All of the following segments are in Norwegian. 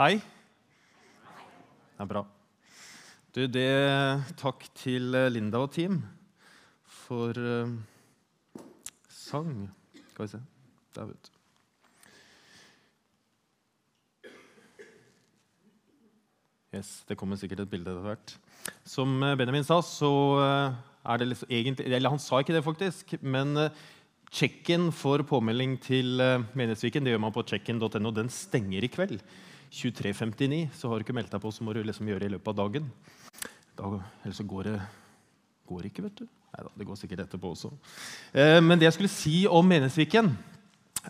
Hei. Det er bra. Du, det Takk til eh, Linda og team for uh, sang. Skal vi se Der, vet du. Yes, Det kommer sikkert et bilde etter hvert. Som eh, Benjamin sa, så er det liksom egentlig Eller han sa ikke det, faktisk. Men check-in for påmelding til Menighetsviken det gjør man på check-in.no. Den stenger i kveld. 23.59. Så har du ikke meldt deg på, så må du liksom gjøre det i løpet av dagen. Da, ellers så går det går ikke, vet du. Neida, det går sikkert etterpå også. Eh, men det jeg skulle si om Menighetsviken,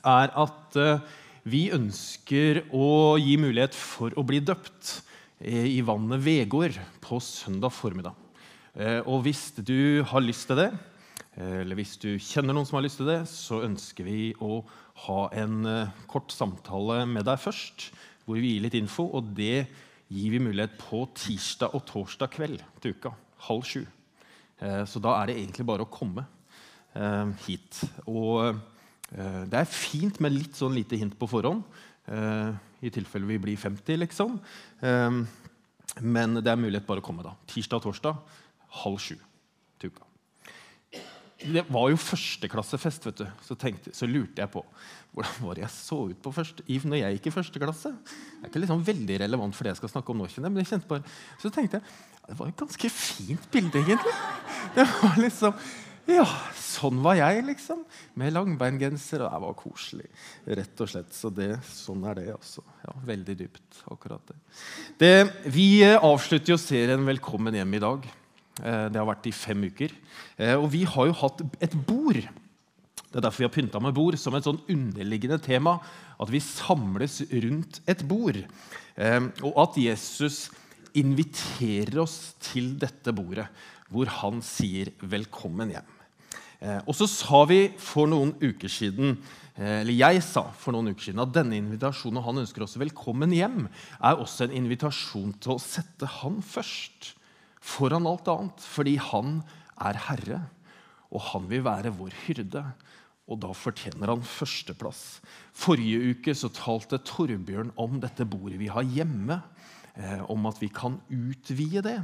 er at eh, vi ønsker å gi mulighet for å bli døpt eh, i vannet Vegård på søndag formiddag. Eh, og hvis du har lyst til det, eh, eller hvis du kjenner noen som har lyst til det, så ønsker vi å ha en eh, kort samtale med deg først, hvor vi gir litt info. Og det gir vi mulighet på tirsdag og torsdag kveld til uka. Halv sju. Eh, Så da er det egentlig bare å komme eh, hit. Og eh, det er fint med litt sånn lite hint på forhånd, i tilfelle vi blir 50, liksom. Men det er mulighet bare å komme da. Tirsdag og torsdag halv sju til uka. Det var jo førsteklassefest, vet du. Så, tenkte, så lurte jeg på hvordan var det jeg så ut på første, når jeg gikk i første klasse. Det er ikke liksom veldig relevant for det jeg skal snakke om nå. jeg, men jeg kjente bare, Så tenkte jeg det var et ganske fint bilde, egentlig. Det var liksom, Ja, sånn var jeg, liksom. Med langbeingenser. Og det var koselig. Rett og slett. Så det, sånn er det, altså. Ja, Veldig dypt, akkurat det. det vi avslutter jo serien Velkommen hjem i dag. Eh, Det har vært i fem uker. Eh, Og vi har jo hatt et bord. Det er derfor vi har pynta med bord som et sånn underliggende tema. At vi samles rundt et bord. Eh, Og at Jesus inviterer oss til dette bordet, hvor han sier 'velkommen hjem'. Og så sa vi for noen uker siden eller jeg sa for noen uker siden at denne invitasjonen han ønsker oss velkommen hjem, er også en invitasjon til å sette han først foran alt annet. Fordi han er herre, og han vil være vår hyrde. Og da fortjener han førsteplass. Forrige uke så talte Torbjørn om dette bordet vi har hjemme. Eh, om at vi kan utvide det.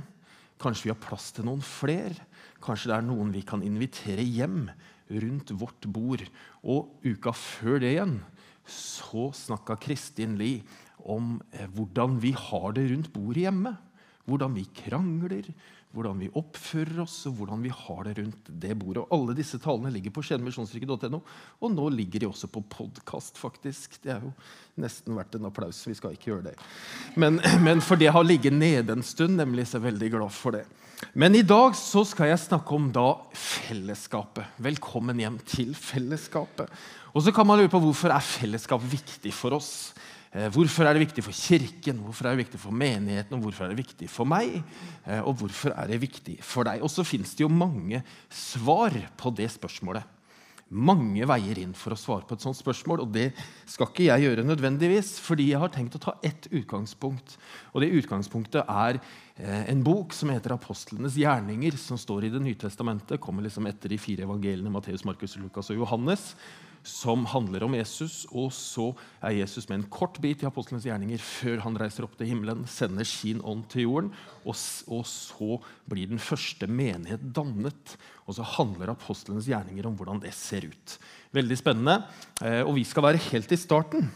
Kanskje vi har plass til noen flere. Kanskje det er noen vi kan invitere hjem rundt vårt bord. Og uka før det igjen så snakka Kristin Lie om eh, hvordan vi har det rundt bordet hjemme. Hvordan vi krangler, hvordan vi oppfører oss, og hvordan vi har det rundt det bordet. Og alle disse talene ligger på skjenmisjonskirke.no, og nå ligger de også på podkast, faktisk. Det er jo nesten verdt en applaus. Vi skal ikke gjøre det. Men, men for det har ligget nede en stund, nemlig, så er jeg veldig glad for det. Men i dag så skal jeg snakke om da fellesskapet. Velkommen hjem til fellesskapet. Og så kan man lure på hvorfor er fellesskap viktig for oss. Eh, Hvorfor er det viktig for Kirken, hvorfor er det viktig for menigheten, og hvorfor er det viktig for meg? Eh, Og hvorfor er det viktig for deg? Og så fins det jo mange svar på det spørsmålet. Mange veier inn for å svare på et sånt spørsmål, og det skal ikke jeg gjøre nødvendigvis, fordi jeg har tenkt å ta ett utgangspunkt. Og det utgangspunktet er eh, en bok som heter 'Apostlenes gjerninger', som står i Det nye testamentet, kommer liksom etter de fire evangeliene Matteus, Markus, Lukas og Johannes som handler om Jesus. Og så er Jesus med en kort bit i apostlenes gjerninger før han reiser opp til himmelen, sender sin ånd til jorden, og, og så blir den første menighet dannet. Og så handler apostlenes gjerninger om hvordan det ser ut. Veldig spennende. Eh, Og vi skal være helt i starten.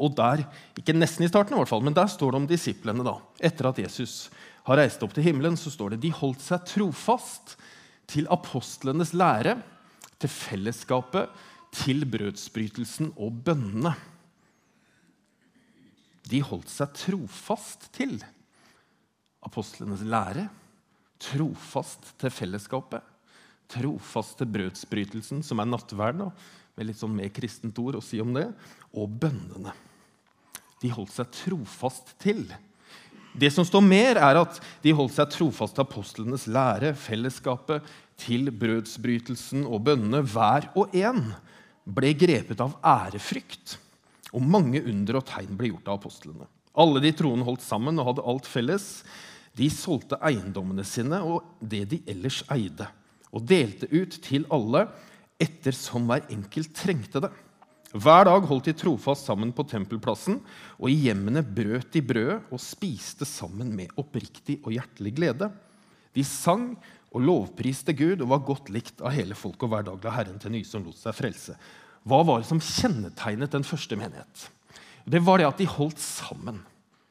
Og der, ikke nesten i starten, i hvert fall, men der står det om disiplene. da. Etter at Jesus har reist opp til himmelen, så står det de holdt seg trofast til apostlenes lære, til fellesskapet, til brødsbrytelsen og bønnene. De holdt seg trofast til apostlenes lære, trofast til fellesskapet, trofast til brødsbrytelsen, som er nattverden, med litt sånn mer kristent ord å si om det, og bønnene. De holdt seg trofast til. Det som står mer, er at de holdt seg trofast til apostlenes lære, fellesskapet, til brødsbrytelsen og bønnene. Hver og en ble grepet av ærefrykt, og mange under og tegn ble gjort av apostlene. Alle de troende holdt sammen og hadde alt felles. De solgte eiendommene sine og det de ellers eide, og delte ut til alle ettersom hver enkelt trengte det. Hver dag holdt de trofast sammen på tempelplassen, og i hjemmene brøt de brødet og spiste sammen med oppriktig og hjertelig glede. De sang og lovpriste Gud og var godt likt av hele folket, og hver dag la Herren til nye som lot seg frelse. Hva var det som kjennetegnet den første menighet? Det var det at de holdt sammen.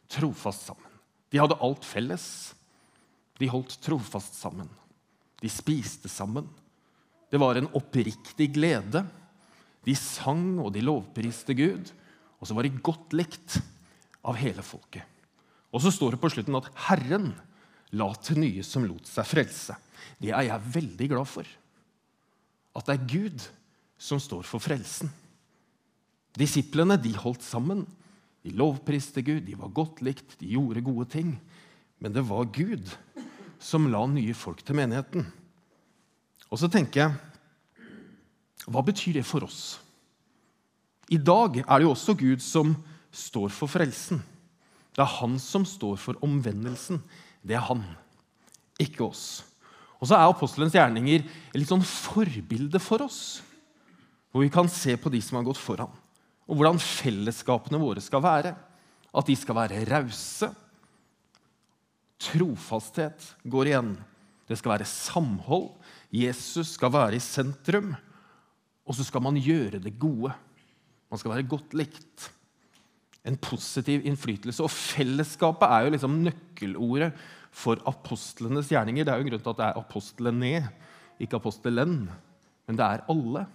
Trofast sammen. De hadde alt felles. De holdt trofast sammen. De spiste sammen. Det var en oppriktig glede. De sang og de lovpriste Gud, og så var de godt likt av hele folket. Og så står det på slutten at Herren la til nye som lot seg frelse. Det er jeg veldig glad for. At det er Gud som står for frelsen. Disiplene de holdt sammen. De lovpriste Gud, de var godt likt, de gjorde gode ting. Men det var Gud som la nye folk til menigheten. Og så tenker jeg hva betyr det for oss? I dag er det jo også Gud som står for frelsen. Det er han som står for omvendelsen. Det er han, ikke oss. Og så er apostelens gjerninger et litt sånn forbilde for oss. Hvor vi kan se på de som har gått foran, og hvordan fellesskapene våre skal være. At de skal være rause. Trofasthet går igjen. Det skal være samhold. Jesus skal være i sentrum. Og så skal man gjøre det gode. Man skal være godt likt. En positiv innflytelse. Og fellesskapet er jo liksom nøkkelordet for apostlenes gjerninger. Det er jo en grunn til at det er apostlene, ikke apostelen. Men det er alle.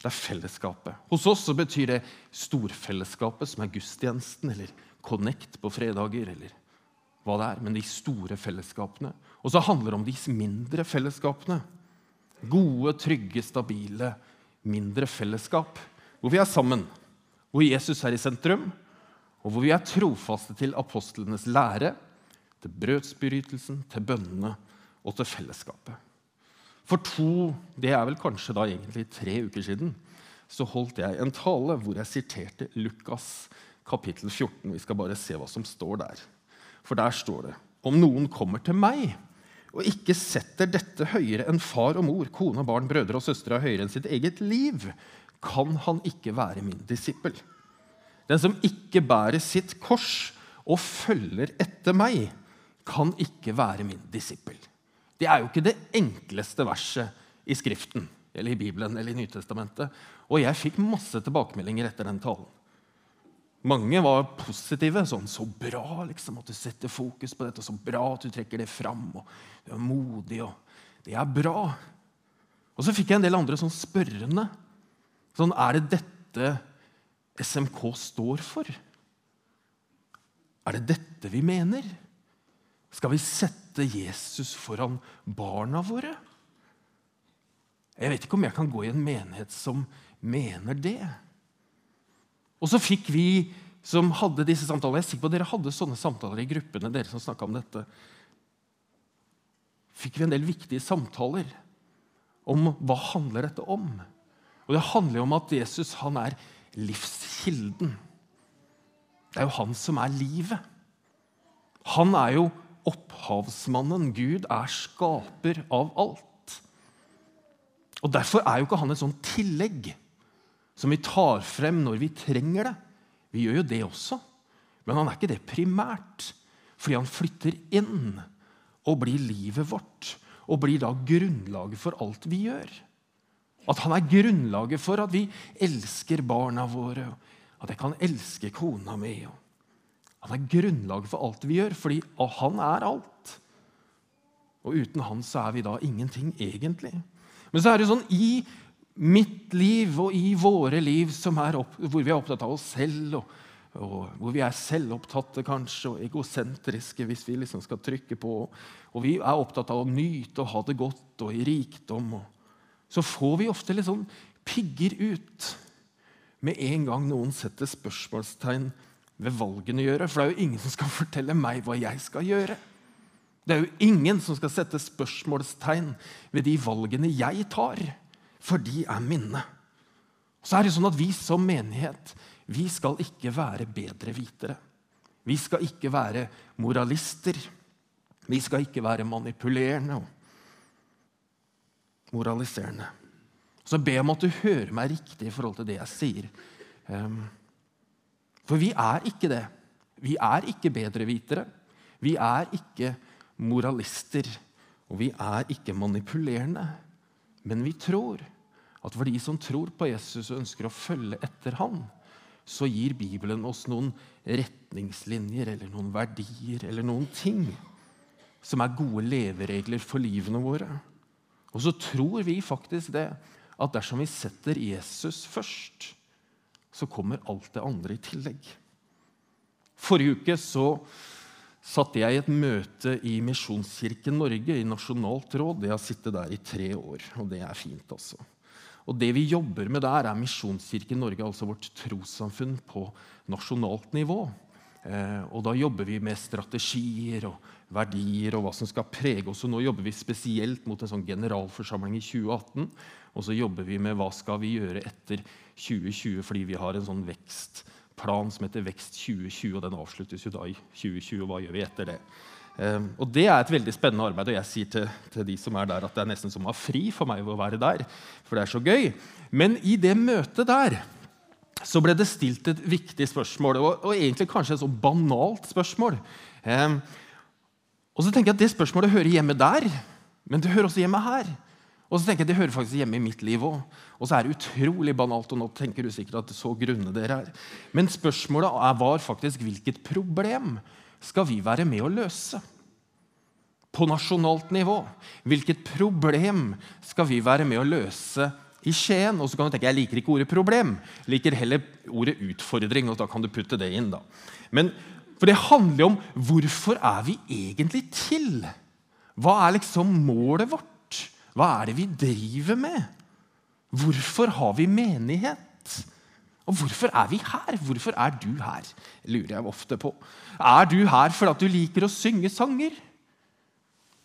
Det er fellesskapet. Hos oss så betyr det storfellesskapet, som er gudstjenesten, eller Connect på fredager, eller hva det er. Men de store fellesskapene. Og så handler det om de mindre fellesskapene. Gode, trygge, stabile, mindre fellesskap. Hvor vi er sammen, hvor Jesus er i sentrum, og hvor vi er trofaste til apostlenes lære, til brødsbrytelsen, til bønnene og til fellesskapet. For to, det er vel kanskje da egentlig tre uker siden, så holdt jeg en tale hvor jeg siterte Lukas kapittel 14. Vi skal bare se hva som står der. For der står det om noen kommer til meg og ikke setter dette høyere enn far og mor, kone, barn, brødre og søstre høyere enn sitt eget liv, kan han ikke være min disippel. Den som ikke bærer sitt kors og følger etter meg, kan ikke være min disippel. Det er jo ikke det enkleste verset i Skriften eller i Bibelen eller i Nytestamentet. Og jeg fikk masse tilbakemeldinger etter den talen. Mange var positive. sånn, 'Så bra liksom, at du setter fokus på dette. Så bra at du trekker det fram. og Du er modig. og Det er bra. Og så fikk jeg en del andre sånn spørrende. Sånn, Er det dette SMK står for? Er det dette vi mener? Skal vi sette Jesus foran barna våre? Jeg vet ikke om jeg kan gå i en menighet som mener det. Og så fikk vi som hadde disse samtalene Jeg er sikker på at dere hadde sånne samtaler i gruppene. dere som om dette. Fikk vi en del viktige samtaler om hva handler dette om. Og Det handler jo om at Jesus han er livskilden. Det er jo han som er livet. Han er jo opphavsmannen. Gud er skaper av alt. Og Derfor er jo ikke han et sånt tillegg som vi tar frem når vi trenger det. Vi gjør jo det også. Men han er ikke det primært, fordi han flytter inn og blir livet vårt. Og blir da grunnlaget for alt vi gjør. At han er grunnlaget for at vi elsker barna våre, at jeg kan elske kona mi. Han er grunnlaget for alt vi gjør, fordi han er alt. Og uten han så er vi da ingenting, egentlig. Men så er det sånn i mitt liv og i våre liv opp, hvor vi er opptatt av oss selv, og, og, hvor vi er selvopptatte kanskje, og egosentriske hvis vi liksom skal trykke på. Og vi er opptatt av å nyte og ha det godt og i rikdom. Og, så får vi ofte litt sånn pigger ut med en gang noen setter spørsmålstegn valgene å gjøre. For det er jo ingen som skal fortelle meg hva jeg skal gjøre. Det er jo ingen som skal sette spørsmålstegn ved de valgene jeg tar for de er minne. Så er det sånn at Vi som menighet vi skal ikke være bedre vitere. Vi skal ikke være moralister. Vi skal ikke være manipulerende og moraliserende. Så be om at du hører meg riktig i forhold til det jeg sier. Um, for vi er ikke det. Vi er ikke bedrevitere. Vi er ikke moralister. Og vi er ikke manipulerende. Men vi tror at for de som tror på Jesus og ønsker å følge etter han, så gir Bibelen oss noen retningslinjer eller noen verdier eller noen ting som er gode leveregler for livene våre. Og så tror vi faktisk det, at dersom vi setter Jesus først, så kommer alt det andre i tillegg. Forrige uke så satte jeg i et møte i Misjonskirken Norge, i Nasjonalt råd. Jeg har sittet der i tre år, og det er fint, altså. Og Det vi jobber med der, er Misjonskirken Norge, altså vårt trossamfunn på nasjonalt nivå. Eh, og Da jobber vi med strategier og verdier og hva som skal prege oss. Og nå jobber vi spesielt mot en sånn generalforsamling i 2018. Og så jobber vi med hva skal vi gjøre etter 2020, fordi vi har en sånn vekstplan som heter Vekst 2020. og Den avsluttes jo da i 2020. Hva gjør vi etter det? Um, og Det er et veldig spennende arbeid, og jeg sier til, til, de som er der, at det er nesten som å ha fri for meg å være der. For det er så gøy. Men i det møtet der så ble det stilt et viktig spørsmål, og, og egentlig kanskje et så banalt spørsmål. Um, og så tenker jeg at Det spørsmålet hører hjemme der, men det hører også hjemme her. Og så tenker jeg det hører faktisk hjemme i mitt liv òg. Og så er det utrolig banalt, og nå tenker du sikkert at så grunne dere er. Men spørsmålet var faktisk hvilket problem skal vi være med å løse? På nasjonalt nivå. Hvilket problem skal vi være med å løse i Skien? Og så kan du tenke, Jeg liker ikke ordet 'problem', jeg liker heller ordet 'utfordring'. og da kan du putte det inn da. Men for det handler om hvorfor er vi egentlig til? Hva er liksom målet vårt? Hva er det vi driver med? Hvorfor har vi menighet? Og hvorfor er vi her? Hvorfor er du her? lurer jeg ofte på. Er du her fordi du liker å synge sanger?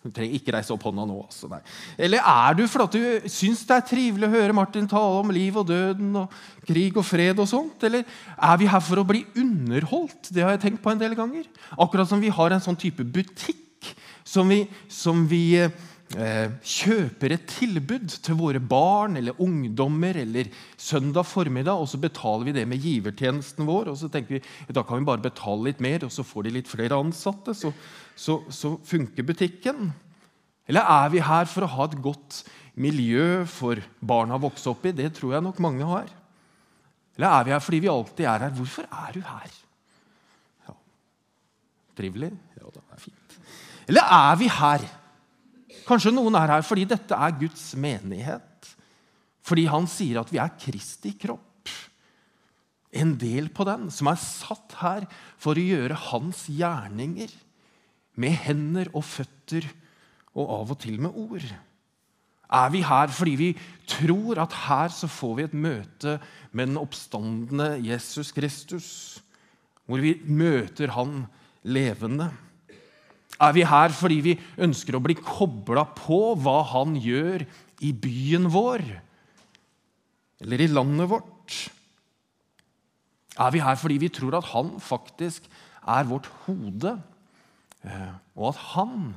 Du trenger ikke reise opp hånda nå. Altså. Eller er du fordi du syns det er trivelig å høre Martin tale om liv og døden og krig og fred og sånt? Eller er vi her for å bli underholdt? Det har jeg tenkt på en del ganger. Akkurat som vi har en sånn type butikk som vi, som vi eh, kjøper et tilbud til våre barn eller ungdommer eller søndag formiddag, og så betaler vi det med givertjenesten vår. og så tenker vi da kan vi bare betale litt mer, og så får de litt flere ansatte. så så, så funker butikken? Eller er vi her for å ha et godt miljø for barna å vokse opp i? Det tror jeg nok mange har. Eller er vi her fordi vi alltid er her? Hvorfor er du her? Ja. Trivelig? Ja, det er fint. Eller er vi her? Kanskje noen er her fordi dette er Guds menighet. Fordi han sier at vi er Kristi kropp. En del på den, som er satt her for å gjøre hans gjerninger med hender og føtter og av og til med ord? Er vi her fordi vi tror at her så får vi et møte med den oppstandende Jesus Kristus? Hvor vi møter Han levende? Er vi her fordi vi ønsker å bli kobla på hva Han gjør i byen vår? Eller i landet vårt? Er vi her fordi vi tror at Han faktisk er vårt hode? Eh, og at han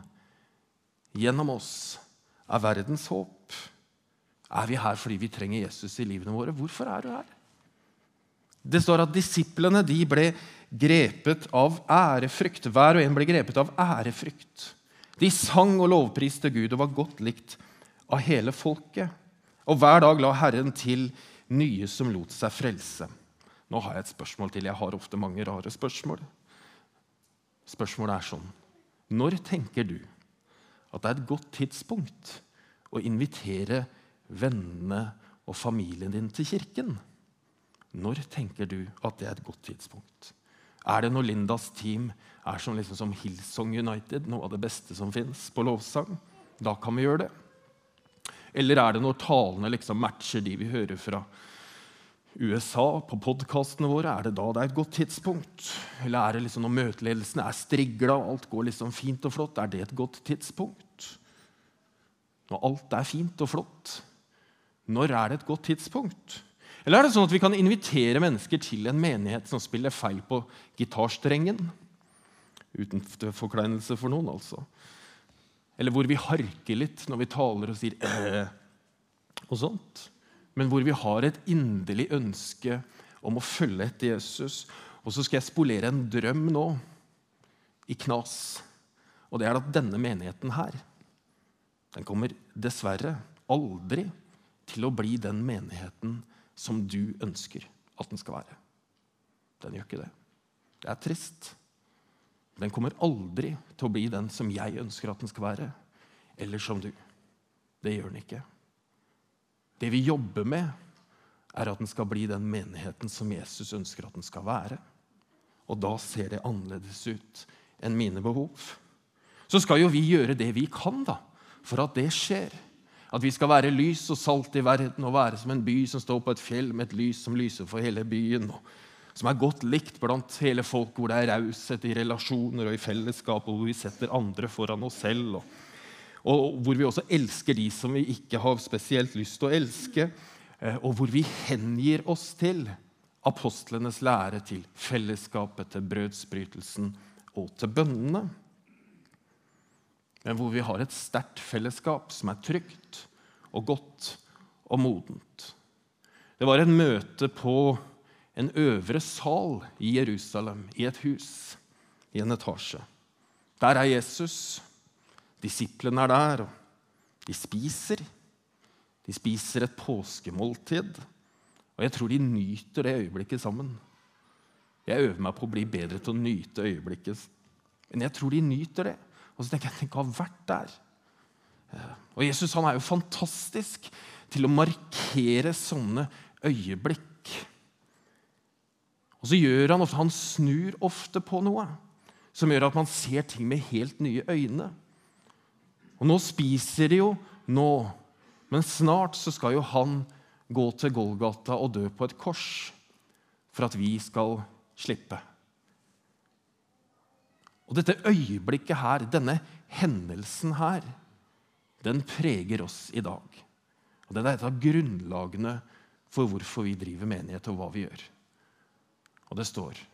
gjennom oss er verdens håp. Er vi her fordi vi trenger Jesus i livene våre? Hvorfor er du her? Det står at disiplene de ble grepet av ærefrykt. Hver og en ble grepet av ærefrykt. De sang og lovpriste Gud og var godt likt av hele folket. Og hver dag la Herren til nye som lot seg frelse. Nå har jeg et spørsmål til. Jeg har ofte mange rare spørsmål. Spørsmålet er sånn Når tenker du at det er et godt tidspunkt å invitere vennene og familien din til kirken? Når tenker du at det er et godt tidspunkt? Er det når Lindas team er som, liksom som Hillsong United, noe av det beste som fins på lovsang? Da kan vi gjøre det. Eller er det når talene liksom matcher de vi hører fra USA på podkastene våre, er det da det er et godt tidspunkt? Eller er det liksom når møteledelsen er strigla og alt går liksom fint og flott, er det et godt tidspunkt? Når alt er fint og flott, når er det et godt tidspunkt? Eller er det sånn at vi kan invitere mennesker til en menighet som spiller feil på gitarstrengen? Uten forkleinelse for noen, altså. Eller hvor vi harker litt når vi taler og sier øh, og sånt. men hvor vi har et inderlig ønske om å følge etter Jesus. Og så skal jeg spolere en drøm nå, i knas. Og det er at denne menigheten her, den kommer dessverre aldri til å bli den menigheten som du ønsker at den skal være. Den gjør ikke det. Det er trist. Den kommer aldri til å bli den som jeg ønsker at den skal være, eller som du. Det gjør den ikke. Det vi jobber med, er at den skal bli den menigheten som Jesus ønsker at den skal være. Og da ser det annerledes ut enn mine behov. Så skal jo vi gjøre det vi kan da, for at det skjer. At vi skal være lys og salt i verden og være som en by som står på et fjell med et lys som lyser for hele byen. og som er godt likt blant hele folk, hvor det er raushet i relasjoner og i fellesskap, og hvor vi setter andre foran oss selv. Og, og, hvor vi også elsker de som vi ikke har spesielt lyst til å elske. Eh, og hvor vi hengir oss til apostlenes lære, til fellesskapet, til brødsbrytelsen og til bønnene hvor vi har et sterkt fellesskap som er trygt og godt og modent. Det var et møte på en øvre sal i Jerusalem, i et hus, i en etasje. Der er Jesus. Disiplene er der, og de spiser. De spiser et påskemåltid, og jeg tror de nyter det øyeblikket sammen. Jeg øver meg på å bli bedre til å nyte øyeblikket, men jeg tror de nyter det. Og så tenker jeg tenk å ha vært der. Og Jesus han er jo fantastisk til å markere sånne øyeblikk. Og så gjør han ofte, han snur ofte på noe som gjør at man ser ting med helt nye øyne. Og nå spiser de jo nå, men snart så skal jo han gå til Golgata og dø på et kors for at vi skal slippe. Og dette øyeblikket her, denne hendelsen her, den preger oss i dag. Og Det er et av grunnlagene for hvorfor vi driver menighet, og hva vi gjør. Og det står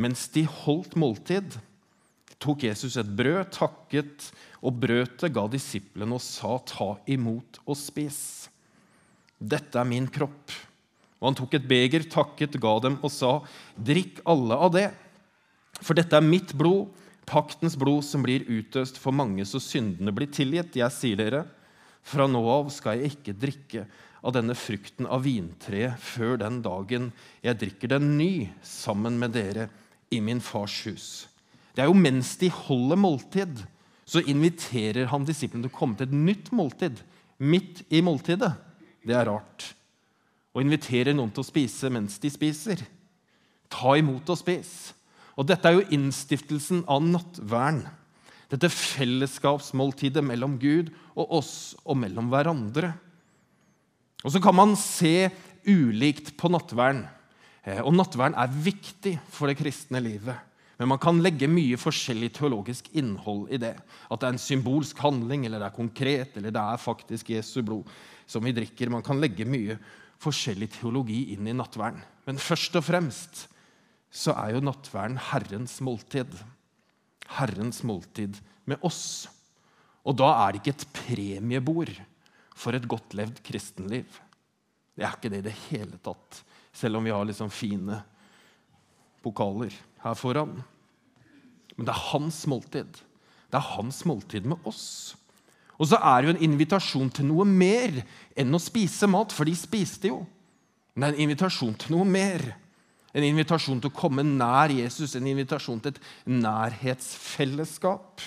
Mens de holdt måltid, tok Jesus et brød, takket og brøtet, ga disiplene og sa, 'Ta imot og spis'. Dette er min kropp. Og han tok et beger, takket, ga dem og sa, 'Drikk alle av det'. For dette er mitt blod, paktens blod, som blir utøst for mange så syndene blir tilgitt. Jeg sier dere, fra nå av skal jeg ikke drikke av denne frukten av vintreet før den dagen jeg drikker den ny sammen med dere i min fars hus. Det er jo mens de holder måltid, så inviterer han disiplene til å komme til et nytt måltid midt i måltidet. Det er rart. Å invitere noen til å spise mens de spiser. Ta imot og spis. Og Dette er jo innstiftelsen av nattverden. Dette fellesskapsmåltidet mellom Gud og oss og mellom hverandre. Og Så kan man se ulikt på nattverden. Eh, og nattverden er viktig for det kristne livet. Men man kan legge mye forskjellig teologisk innhold i det. At det er en symbolsk handling, eller det er konkret, eller det er faktisk Jesu blod som vi drikker. Man kan legge mye forskjellig teologi inn i nattverden. Men først og fremst så er jo nattverden Herrens måltid. Herrens måltid med oss. Og da er det ikke et premiebord for et godt levd kristenliv. Det er ikke det i det hele tatt, selv om vi har liksom fine pokaler her foran. Men det er hans måltid. Det er hans måltid med oss. Og så er det jo en invitasjon til noe mer enn å spise mat, for de spiste jo. Men det er en invitasjon til noe mer. En invitasjon til å komme nær Jesus, en invitasjon til et nærhetsfellesskap.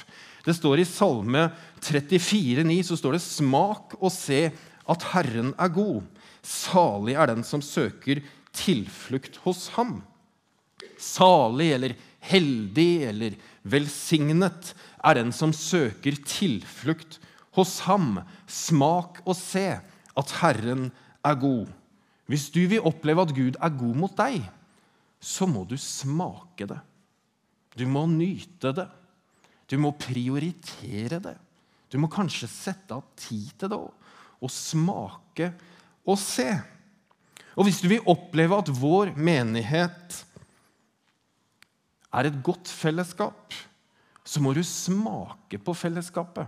Det står I Salme 34,9 så står det 'Smak og se at Herren er god'. Salig er den som søker tilflukt hos ham. Salig eller heldig eller velsignet er den som søker tilflukt hos ham. Smak og se at Herren er god. Hvis du vil oppleve at Gud er god mot deg, så må du smake det. Du må nyte det. Du må prioritere det. Du må kanskje sette av tid til det og smake og se. Og hvis du vil oppleve at vår menighet er et godt fellesskap, så må du smake på fellesskapet.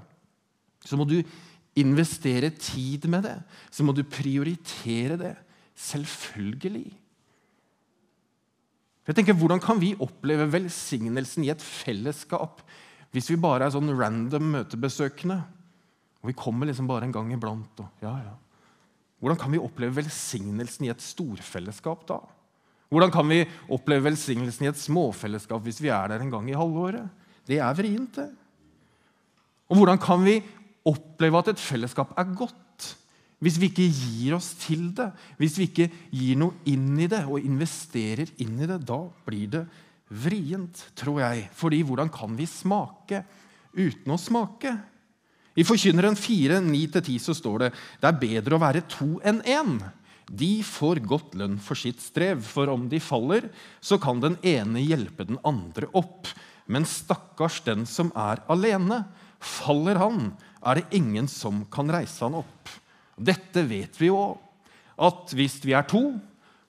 Så må du investere tid med det, så må du prioritere det. Selvfølgelig. Jeg tenker, Hvordan kan vi oppleve velsignelsen i et fellesskap hvis vi bare er sånn random møtebesøkende? Og vi kommer liksom bare en gang iblant. Og, ja, ja. Hvordan kan vi oppleve velsignelsen i et storfellesskap da? Hvordan kan vi oppleve velsignelsen i et småfellesskap hvis vi er der en gang i halvåret? Det er vrient, det. Og hvordan kan vi oppleve at et fellesskap er godt hvis vi ikke gir oss til det, hvis vi ikke gir noe inn i det og investerer inn i det? Da blir det vrient, tror jeg. Fordi hvordan kan vi smake uten å smake? I Forkynneren 4, 9-10 så står det det er bedre å være to enn én. De får godt lønn for sitt strev, for om de faller, så kan den ene hjelpe den andre opp. Men stakkars den som er alene. Faller han, er det ingen som kan reise han opp. Dette vet vi jo at hvis vi er to,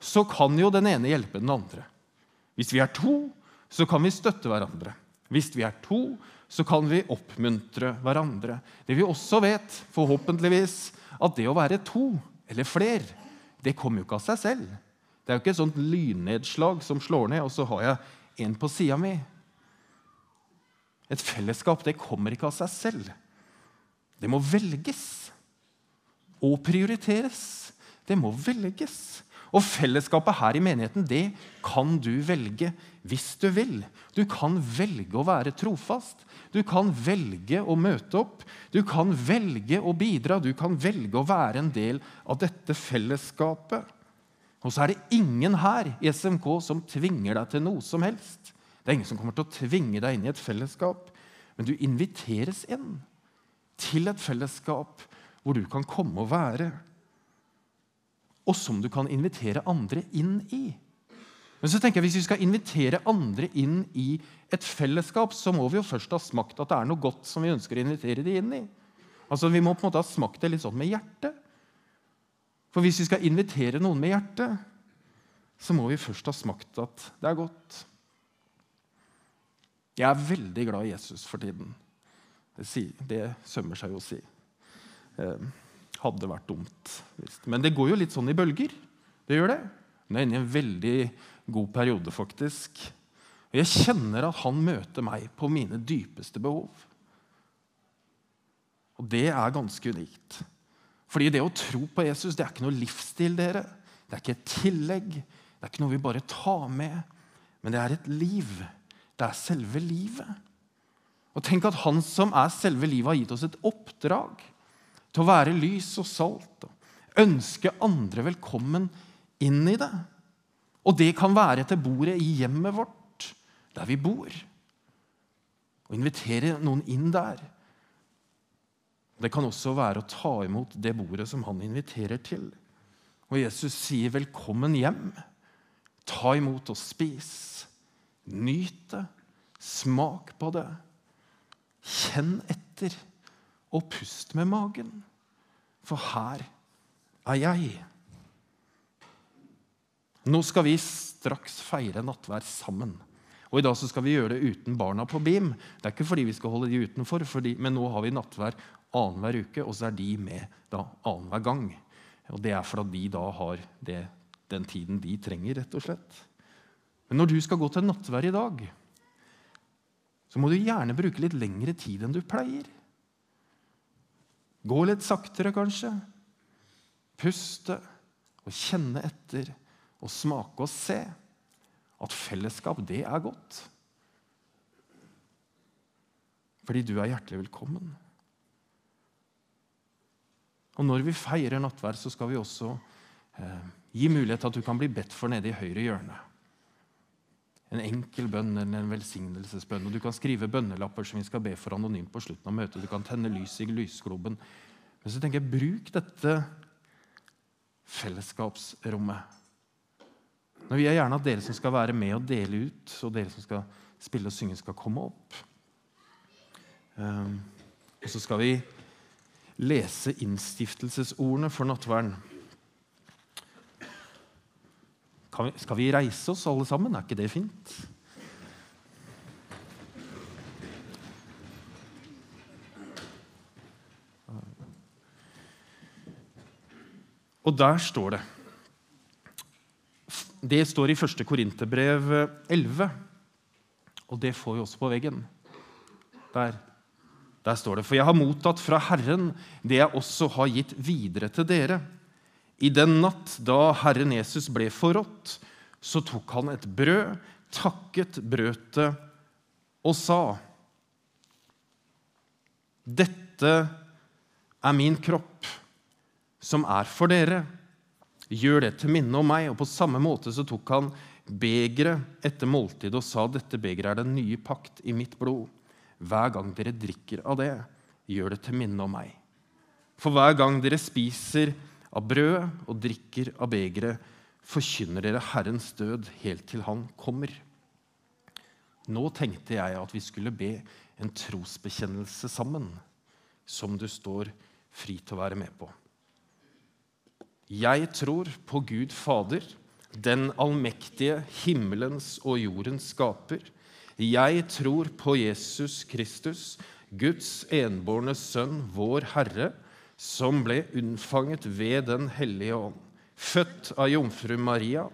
så kan jo den ene hjelpe den andre. Hvis vi er to, så kan vi støtte hverandre. Hvis vi er to, så kan vi oppmuntre hverandre. Det vi også vet, forhåpentligvis, at det å være to eller fler, det kommer jo ikke av seg selv. Det er jo ikke et sånt lynnedslag som slår ned, og så har jeg en på sida mi. Et fellesskap det kommer ikke av seg selv. Det må velges og prioriteres. Det må velges. Og fellesskapet her i menigheten det kan du velge hvis du vil. Du kan velge å være trofast. Du kan velge å møte opp. Du kan velge å bidra. Du kan velge å være en del av dette fellesskapet. Og så er det ingen her i SMK som tvinger deg til noe som helst. Det er ingen som kommer til å tvinge deg inn i et fellesskap, men du inviteres inn til et fellesskap hvor du kan komme og være, og som du kan invitere andre inn i. Men så tenker jeg, hvis vi skal invitere andre inn i et fellesskap, så må vi jo først ha smakt at det er noe godt som vi ønsker å invitere dem inn i. Altså, Vi må på en måte ha smakt det litt sånn med hjertet. For hvis vi skal invitere noen med hjertet, så må vi først ha smakt at det er godt. Jeg er veldig glad i Jesus for tiden. Det, det sømmer seg jo å si. Eh, hadde vært dumt. Men det går jo litt sånn i bølger. Det gjør det. Hun er inne i en veldig god periode, faktisk. Og jeg kjenner at han møter meg på mine dypeste behov. Og det er ganske unikt. Fordi det å tro på Jesus det er ikke noe livsstil. dere. Det er ikke et tillegg. Det er ikke noe vi bare tar med. Men det er et liv. Det er selve livet. Og tenk at Han som er selve livet, har gitt oss et oppdrag til å være lys og salt. Og ønske andre velkommen inn i det. Og det kan være til bordet i hjemmet vårt, der vi bor. Og invitere noen inn der. Det kan også være å ta imot det bordet som han inviterer til. Og Jesus sier 'velkommen hjem'. Ta imot og spis. Nyt det. Smak på det. Kjenn etter, og pust med magen. For her er jeg. Nå skal vi straks feire nattvær sammen. Og I dag skal vi gjøre det uten barna på BIM. Det er ikke fordi vi skal holde de utenfor, fordi, men nå har vi nattvær annenhver uke, og så er de med da annenhver gang. Og Det er fordi de da har det, den tiden de trenger, rett og slett. Men når du skal gå til nattvær i dag, så må du gjerne bruke litt lengre tid enn du pleier. Gå litt saktere, kanskje. Puste og kjenne etter og smake og se at fellesskap, det er godt. Fordi du er hjertelig velkommen. Og når vi feirer nattverd, så skal vi også eh, gi mulighet til at du kan bli bedt for nede i høyre hjørne en enkel bønn eller en velsignelsesbønn. Og Du kan skrive bønnelapper som vi skal be for anonymt på slutten av møtet. Du kan tenne lys i lysgloben. Men så tenker jeg, bruk dette fellesskapsrommet. Nå vil jeg gjerne at dere som skal være med og dele ut, og dere som skal spille og synge, skal komme opp. Um, og så skal vi lese innstiftelsesordene for nattverden. Vi, skal vi reise oss, alle sammen? Er ikke det fint? Og der står det Det står i 1. Korinterbrev 11. Og det får vi også på veggen. Der. Der står det, For jeg har mottatt fra Herren det jeg også har gitt videre til dere. I den natt da Herren Jesus ble forrådt, så tok han et brød, takket brødet og sa Dette er min kropp, som er for dere. Gjør det til minne om meg. Og på samme måte så tok han begeret etter måltidet og sa dette begeret er den nye pakt i mitt blod. Hver gang dere drikker av det, gjør det til minne om meg. For hver gang dere spiser av brødet og drikker av begeret, forkynner dere Herrens død helt til Han kommer. Nå tenkte jeg at vi skulle be en trosbekjennelse sammen, som du står fri til å være med på. Jeg tror på Gud Fader, den allmektige himmelens og jordens skaper. Jeg tror på Jesus Kristus, Guds enbårne Sønn, vår Herre, som ble unnfanget ved Den hellige ånd, født av jomfru Maria,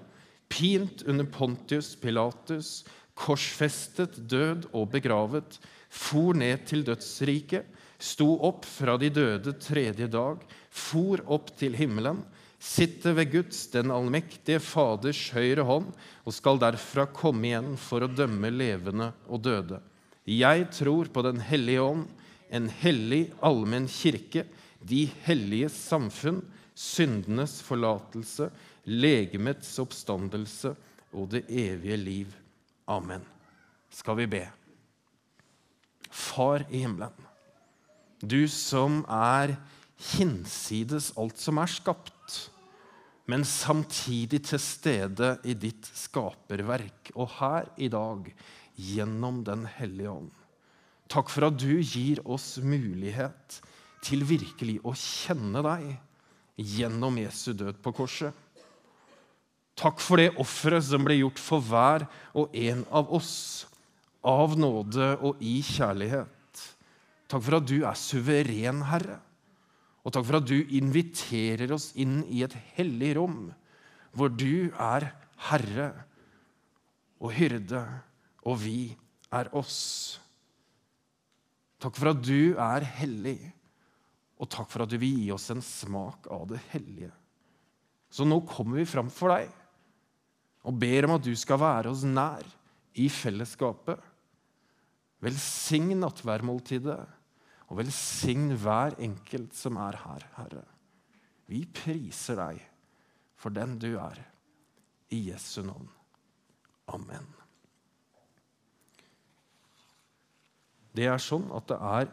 pint under Pontius Pilatus, korsfestet, død og begravet, for ned til dødsriket, sto opp fra de døde tredje dag, for opp til himmelen, sitter ved Guds, den allmektige Faders høyre hånd, og skal derfra komme igjen for å dømme levende og døde. Jeg tror på Den hellige ånd, en hellig allmenn kirke, de helliges samfunn, syndenes forlatelse, legemets oppstandelse og det evige liv. Amen. Skal vi be. Far i himmelen, du som er hinsides alt som er skapt, men samtidig til stede i ditt skaperverk, og her i dag gjennom Den hellige ånd. Takk for at du gir oss mulighet til virkelig å kjenne deg gjennom Jesu død på korset. Takk for det offeret som ble gjort for hver og en av oss, av nåde og i kjærlighet. Takk for at du er suveren, Herre. Og takk for at du inviterer oss inn i et hellig rom, hvor du er herre og hyrde, og vi er oss. Takk for at du er hellig. Og takk for at du vil gi oss en smak av det hellige. Så nå kommer vi fram for deg og ber om at du skal være oss nær i fellesskapet. Velsign nattværmåltidet, og velsign hver enkelt som er her, Herre. Vi priser deg for den du er. I Jesu navn. Amen. Det er sånn at det er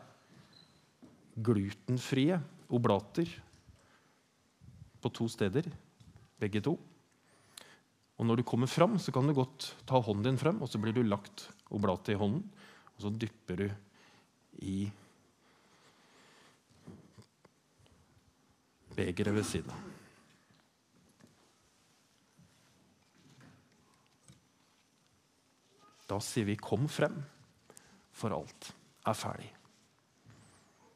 glutenfrie oblater på to steder, begge to. Og Når du kommer fram, så kan du godt ta hånden din frem, og så blir du lagt oblatet i hånden. Og så dypper du i begeret ved siden av. Da sier vi 'kom frem', for alt er ferdig.